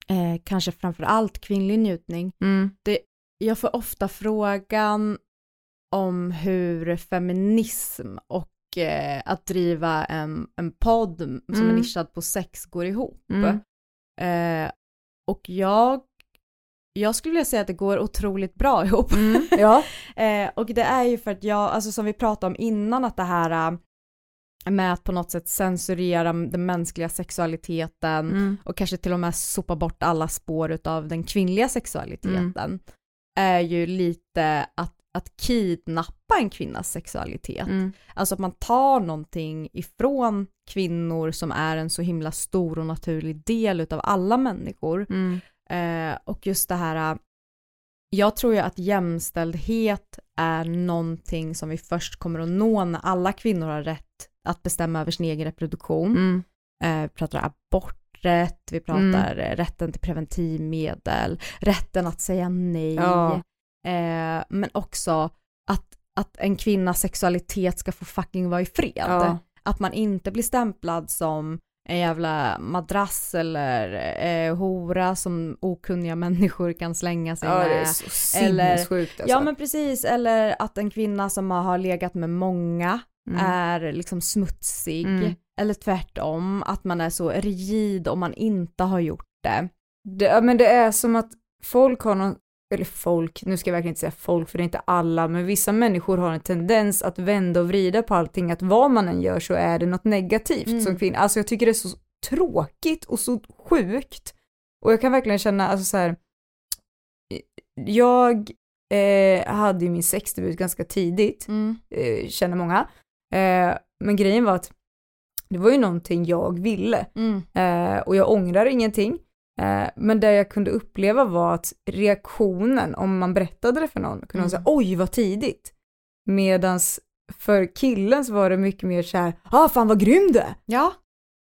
Speaker 2: eh, kanske framför allt kvinnlig njutning. Jag får ofta frågan om hur feminism och eh, att driva en, en podd som är
Speaker 3: Mm.
Speaker 2: nischad på sex går ihop.
Speaker 3: Mm.
Speaker 2: Eh, och jag, jag skulle vilja säga att det går otroligt bra ihop.
Speaker 3: Mm. Ja.
Speaker 2: Eh, och det är ju för att jag, alltså som vi pratade om innan, att det här äh, med att på något sätt censurera den mänskliga sexualiteten
Speaker 3: Mm.
Speaker 2: och kanske till och med sopa bort alla spår utav den kvinnliga sexualiteten är ju lite att, att kidnappa en kvinnas sexualitet.
Speaker 3: Mm.
Speaker 2: Alltså att man tar någonting ifrån kvinnor som är en så himla stor och naturlig del utav alla människor.
Speaker 3: Mm.
Speaker 2: Eh, och just det här, äh, jag tror ju att jämställdhet är någonting som vi först kommer att nå när alla kvinnor har rätt att bestämma över sin egen reproduktion.
Speaker 3: Mm.
Speaker 2: Eh, vi pratar aborträtt, vi pratar eh, rätten till preventivmedel, rätten att säga nej,
Speaker 3: Ja.
Speaker 2: eh, men också att, att en kvinnas sexualitet ska få fucking vara i fred.
Speaker 3: Ja.
Speaker 2: Att man inte blir stämplad som en jävla madrass eller eh, hora som okunniga människor kan slänga sig
Speaker 3: Ja, det är
Speaker 2: med.
Speaker 3: så
Speaker 2: Eller-
Speaker 3: sinnessjukt alltså.
Speaker 2: Ja men precis, eller att en kvinna som har legat med många
Speaker 3: Mm.
Speaker 2: är liksom smutsig.
Speaker 3: Mm.
Speaker 2: Eller tvärtom, att man är så rigid om man inte har gjort det.
Speaker 3: Det, ja, men det är som att folk har någon, eller folk, nu ska jag verkligen inte säga folk för det är inte alla, men vissa människor har en tendens att vända och vrida på allting, att vad man än gör så är det något negativt
Speaker 2: Mm.
Speaker 3: som kvinna. Alltså jag tycker det är så tråkigt och så sjukt. Och jag kan verkligen känna, alltså så här, jag eh, hade ju min sexdebut ganska tidigt, eh, känner många, eh, men grejen var att det var ju någonting jag ville.
Speaker 2: Mm.
Speaker 3: Eh, och jag ångrar ingenting. Eh, men det jag kunde uppleva var att reaktionen, om man berättade det för någon, kunde
Speaker 2: Mm.
Speaker 3: säga oj vad tidigt. Medans för killen så var det mycket mer så här, ah fan vad grym du är.
Speaker 2: Ja.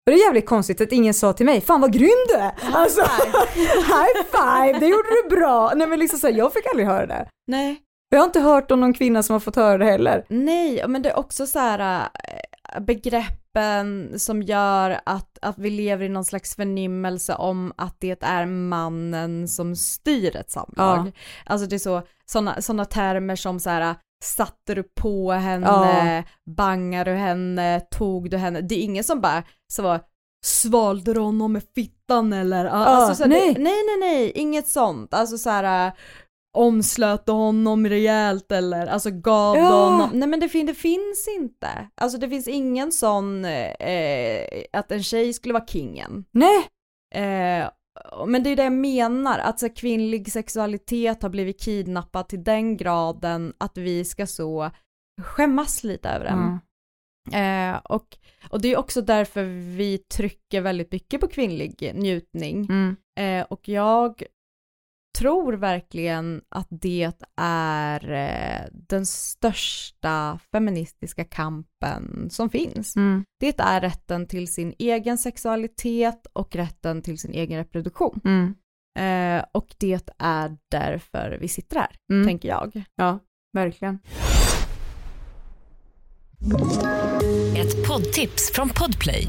Speaker 3: Och det är jävligt konstigt att ingen sa till mig, fan vad grym du är. Alltså, high five, det gjorde du bra. Nej men liksom så här, jag fick aldrig höra det.
Speaker 2: Nej.
Speaker 3: Jag har inte hört om någon kvinna som har fått höra det heller.
Speaker 2: Nej, men det är också så här äh, begreppen som gör att, att vi lever i någon slags förnimmelse om att det är mannen som styr ett samlag.
Speaker 3: Ja.
Speaker 2: Alltså det är så, sådana såna termer som så här satte du på henne, bangade du henne, tog du henne, det är ingen som bara så var svalde du honom med fittan eller? alltså, så här,
Speaker 3: nej.
Speaker 2: Det, nej nej nej, inget sånt, alltså så här omslöt honom rejält eller alltså gav
Speaker 3: Ja.
Speaker 2: honom, nej men det, fin- det finns inte, alltså det finns ingen sån eh, att en tjej skulle vara kingen.
Speaker 3: Nej.
Speaker 2: Eh, men det är det jag menar, att så kvinnlig sexualitet har blivit kidnappad till den graden att vi ska så skämmas lite över den.
Speaker 3: Mm.
Speaker 2: Eh, och, och det är också därför vi trycker väldigt mycket på kvinnlig njutning.
Speaker 3: Mm.
Speaker 2: Eh, och jag tror verkligen att det är eh, den största feministiska kampen som finns.
Speaker 3: Mm.
Speaker 2: Det är rätten till sin egen sexualitet och rätten till sin egen reproduktion.
Speaker 3: Mm.
Speaker 2: Eh, och det är därför vi sitter här,
Speaker 3: Mm.
Speaker 2: tänker jag.
Speaker 3: Ja, verkligen.
Speaker 1: Ett poddtips från Podplay.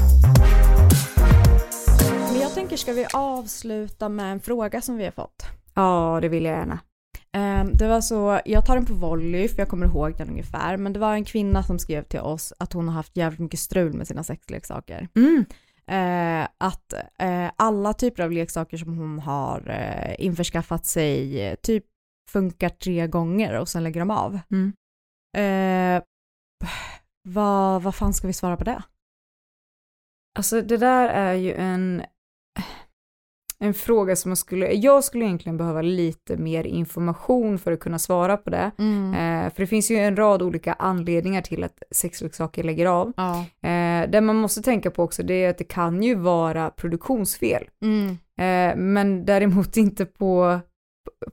Speaker 2: Tänker, ska vi avsluta med en fråga som vi har fått?
Speaker 3: Ja, det vill jag gärna.
Speaker 2: Ehm, det var så, jag tar den på volley för jag kommer ihåg den ungefär, men det var en kvinna som skrev till oss att hon har haft jävligt mycket strul med sina sexleksaker.
Speaker 3: Mm.
Speaker 2: Eh, att eh, alla typer av leksaker som hon har eh, införskaffat sig eh, typ funkar tre gånger och sen lägger de av.
Speaker 3: Mm.
Speaker 2: Eh, vad, vad fan ska vi svara på det?
Speaker 3: Alltså det där är ju en, en fråga som man skulle, jag skulle egentligen behöva lite mer information för att kunna svara på det. Eh, för det finns ju en rad olika anledningar till att sexleksaker lägger av.
Speaker 2: Ja.
Speaker 3: Eh, det man måste tänka på också det är att det kan ju vara produktionsfel.
Speaker 2: Mm.
Speaker 3: Eh, men däremot inte på,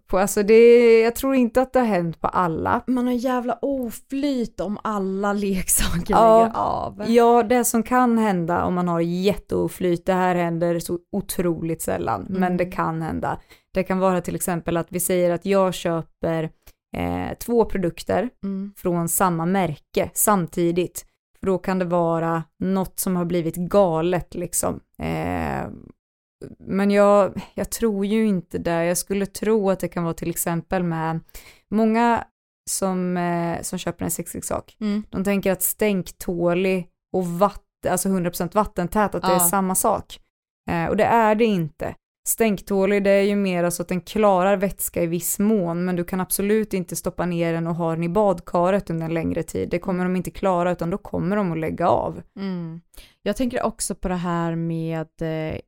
Speaker 3: på alltså det, jag tror inte att det har hänt på alla.
Speaker 2: Man har jävla oflyt om alla leksaker
Speaker 3: Ja.
Speaker 2: lägger av.
Speaker 3: Ja, det som kan hända om man har jätteoflyt, det här händer så otroligt sällan, men
Speaker 2: Mm.
Speaker 3: det kan hända. Det kan vara till exempel att vi säger att jag köper eh, två produkter
Speaker 2: Mm.
Speaker 3: från samma märke samtidigt. För då kan det vara något som har blivit galet liksom. Eh, men jag, jag tror ju inte det. Jag skulle tro att det kan vara till exempel med många som, eh, som köper en sexleksak.
Speaker 2: Mm.
Speaker 3: De tänker att stänktålig och vatten, alltså 100% vattentät, att det är
Speaker 2: Ja.
Speaker 3: samma sak. Eh, och det är det inte. Stänktålig, det är ju mer så att den klarar vätska i viss mån, men du kan absolut inte stoppa ner den och ha den i badkaret under en längre tid. Det kommer de inte klara, utan då kommer de att lägga av.
Speaker 2: Mm. Jag tänker också på det här med eh,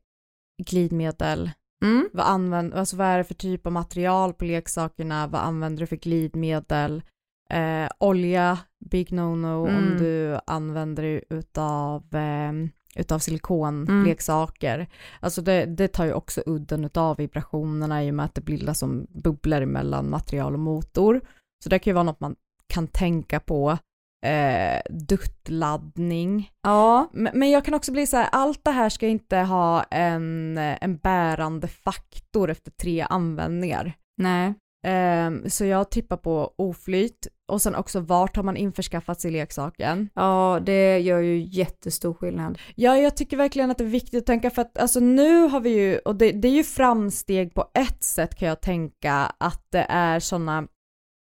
Speaker 2: glidmedel.
Speaker 3: Mm.
Speaker 2: Vad, använd, alltså vad är det för typ av material på leksakerna? Vad använder du för glidmedel? Eh, olja, big no-no om
Speaker 3: Mm.
Speaker 2: du använder utav, eh, utav silikonleksaker. Alltså det, det tar ju också udden utav vibrationerna i och med att det bildas som bubblor mellan material och motor. Så det kan ju vara något man kan tänka på. Eh, duttladdning.
Speaker 3: Ja,
Speaker 2: Men, men jag kan också bli så här, allt det här ska inte ha en, en bärande faktor efter tre användningar.
Speaker 3: nej.
Speaker 2: Ehm, så jag tippar på oflyt och sen också vart har man införskaffat sig leksaken.
Speaker 3: Ja, det gör ju jättestor skillnad.
Speaker 2: Ja, jag tycker verkligen att det är viktigt att tänka för att alltså nu har vi ju, och det, det är ju framsteg på ett sätt kan jag tänka att det är sådana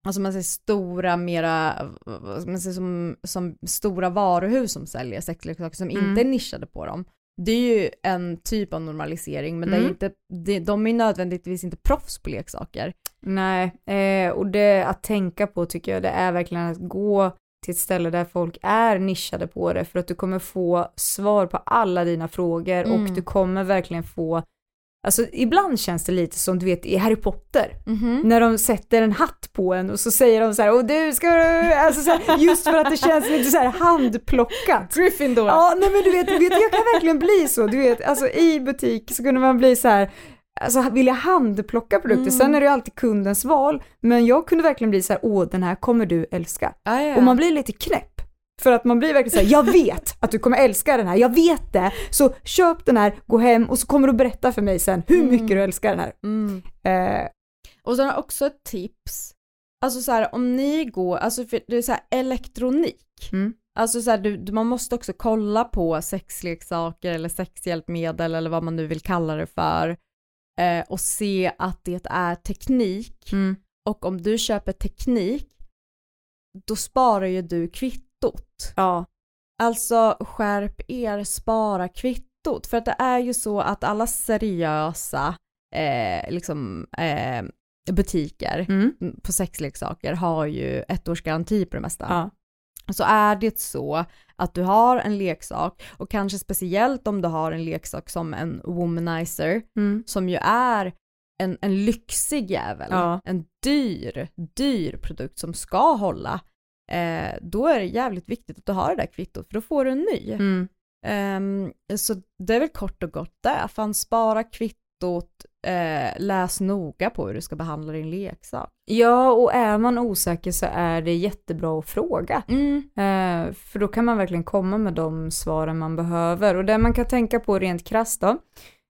Speaker 2: Alltså man säger stora, mera, man säga, som, som stora varuhus som säljer sexleksaker som
Speaker 3: Mm.
Speaker 2: inte är nischade på dem. Det är ju en typ av normalisering men det är
Speaker 3: Mm.
Speaker 2: inte, det, de är nödvändigtvis inte proffs på leksaker.
Speaker 3: Nej, eh, och det att tänka på tycker jag det är verkligen att gå till ett ställe där folk är nischade på det för att du kommer få svar på alla dina frågor
Speaker 2: Mm.
Speaker 3: och du kommer verkligen få Alltså ibland känns det lite som du vet i Harry Potter, när de sätter en hatt på en och så säger de så här, och du ska, alltså så här, just för att det känns lite så här handplockat.
Speaker 2: Gryffindor!
Speaker 3: Ja, nej men du vet, du vet, jag kan verkligen bli så, du vet, alltså i butik så kunde man bli så här, alltså vilja handplocka produkter, sen är det ju alltid kundens val, men jag kunde verkligen bli så här, åh den här kommer du älska.
Speaker 2: Ja, ja.
Speaker 3: Och man blir lite knäpp. För att man blir verkligen såhär, jag vet att du kommer älska den här, jag vet det. Så köp den här, gå hem och så kommer du berätta för mig sen hur mycket du älskar den här.
Speaker 2: Mm.
Speaker 3: Eh,
Speaker 2: Och sen har jag också ett tips. Alltså så här, om ni går, alltså för det är så här elektronik.
Speaker 3: Mm.
Speaker 2: Alltså så här, du, man måste också kolla på sexleksaker eller sexhjälpmedel eller vad man nu vill kalla det för. Eh, och se att det är teknik.
Speaker 3: mm.
Speaker 2: Och om du köper teknik, då sparar ju du kvittot.
Speaker 3: Ja.
Speaker 2: Alltså skärp er, spara kvittot. För att det är ju så att alla seriösa eh, liksom, eh, butiker
Speaker 3: Mm.
Speaker 2: på sexleksaker har ju ett års garanti på det mesta.
Speaker 3: Ja.
Speaker 2: Så är det så att du har en leksak och kanske speciellt om du har en leksak som en womanizer
Speaker 3: Mm.
Speaker 2: som ju är en, en lyxig jävel,
Speaker 3: Ja.
Speaker 2: en dyr, dyr produkt som ska hålla, eh, då är det jävligt viktigt att du har det där kvittot för då får du en ny.
Speaker 3: Mm.
Speaker 2: Ehm, så det är väl kort och gott det, fan spara kvittot, eh, läs noga på hur du ska behandla din leksak.
Speaker 3: Ja, och är man osäker så är det jättebra att fråga.
Speaker 2: Mm.
Speaker 3: Eh, för då kan man verkligen komma med de svaren man behöver. Och det man kan tänka på rent krasst då,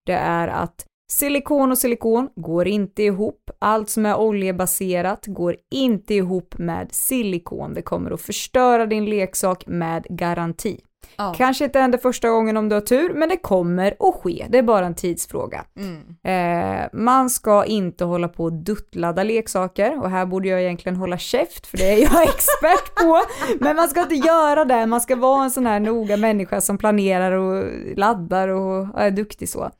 Speaker 3: det är att silikon och silikon går inte ihop. Allt som är oljebaserat går inte ihop med silikon. Det kommer att förstöra din leksak med garanti.
Speaker 2: Ja.
Speaker 3: Kanske inte händer första gången om du har tur, men det kommer att ske. Det är bara en tidsfråga. Eh, man ska inte hålla på och duttladda leksaker och här borde jag egentligen hålla käft för det är jag expert på. Men man ska inte göra det, man ska vara en sån här noga människa som planerar och laddar och är duktig så.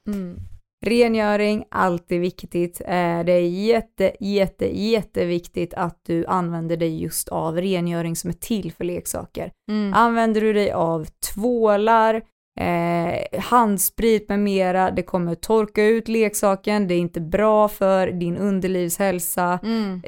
Speaker 3: Rengöring, alltid viktigt. Eh, Det är jätte, jätte, jätteviktigt att du använder dig just av rengöring som är till för leksaker. Använder du dig av tvålar, eh, handsprit med mera, det kommer torka ut leksaken, det är inte bra för din underlivshälsa.
Speaker 2: Mm.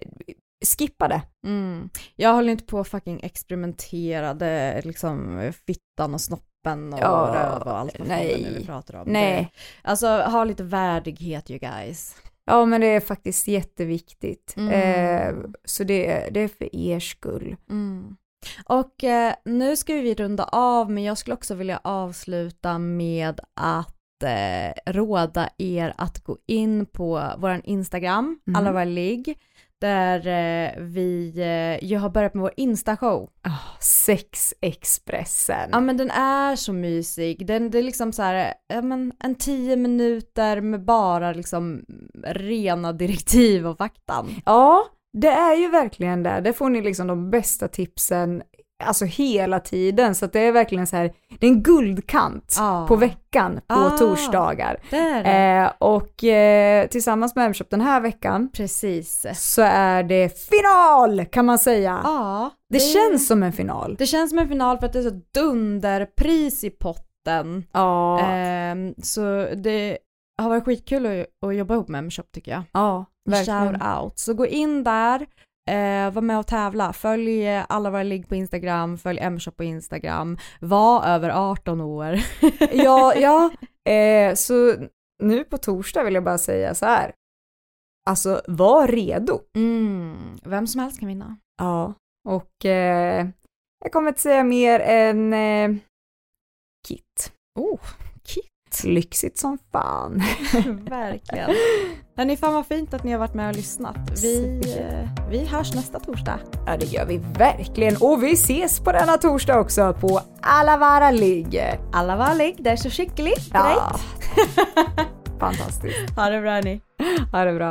Speaker 3: Skippa det.
Speaker 2: Mm. Jag håller inte på att fucking experimenterade liksom fittan och snoppen och
Speaker 3: Ja,
Speaker 2: röv och allt vad fan
Speaker 3: nej.
Speaker 2: det vi pratar om.
Speaker 3: Nej.
Speaker 2: Det, alltså ha lite värdighet you guys.
Speaker 3: Ja, men det är faktiskt jätteviktigt.
Speaker 2: Mm.
Speaker 3: Eh, så det, det är för er skull.
Speaker 2: Mm. Och eh, nu ska vi runda av men jag skulle också vilja avsluta med att eh, råda er att gå in på våran Instagram,
Speaker 3: Mhm.
Speaker 2: alla våra ligg, där eh, vi eh, ju har börjat med vår Insta-show.
Speaker 3: Oh, Sexexpressen.
Speaker 2: Ja men den är så mysig, den, det är liksom så här, ja men en tio minuter med bara liksom rena direktiv och faktan.
Speaker 3: Ja, det är ju verkligen det. Där får ni liksom de bästa tipsen, alltså hela tiden. Så det är verkligen så här, det är en guldkant
Speaker 2: Ja.
Speaker 3: på veckan på
Speaker 2: Ah.
Speaker 3: torsdagar.
Speaker 2: Det det.
Speaker 3: Eh, och eh, tillsammans med Hemköp den här veckan
Speaker 2: Precis.
Speaker 3: så är det final kan man säga.
Speaker 2: Ja.
Speaker 3: det, känns som en final.
Speaker 2: Det känns som en final för att det är så dunderpris i potten.
Speaker 3: Ja,
Speaker 2: Ehm, så det har varit skitkul att, att jobba ihop med Hemköp tycker jag.
Speaker 3: ja, verkligen.
Speaker 2: Shout out. Så gå in där, eh, var med och tävla. Följ eh, alla våra ligg på Instagram, följ Mshop på Instagram. Var över 18 år.
Speaker 3: Ja, ja. Eh, så nu på torsdag vill jag bara säga så här. Alltså, var redo.
Speaker 2: Mm. Vem som helst kan vinna.
Speaker 3: Ja, och eh, jag kommer inte säga mer än eh, Kit.
Speaker 2: Oh,
Speaker 3: Lyxigt som fan.
Speaker 2: Verkligen. Hörni, fan vad fint att ni har varit med och lyssnat. Vi, vi hörs nästa torsdag.
Speaker 3: Ja, det gör vi verkligen. Och vi ses på denna torsdag också på Alavara.
Speaker 2: Alla var ligg, det är så skickligt.
Speaker 3: Ja. Fantastiskt.
Speaker 2: Ha det bra ni.
Speaker 3: Ha det bra.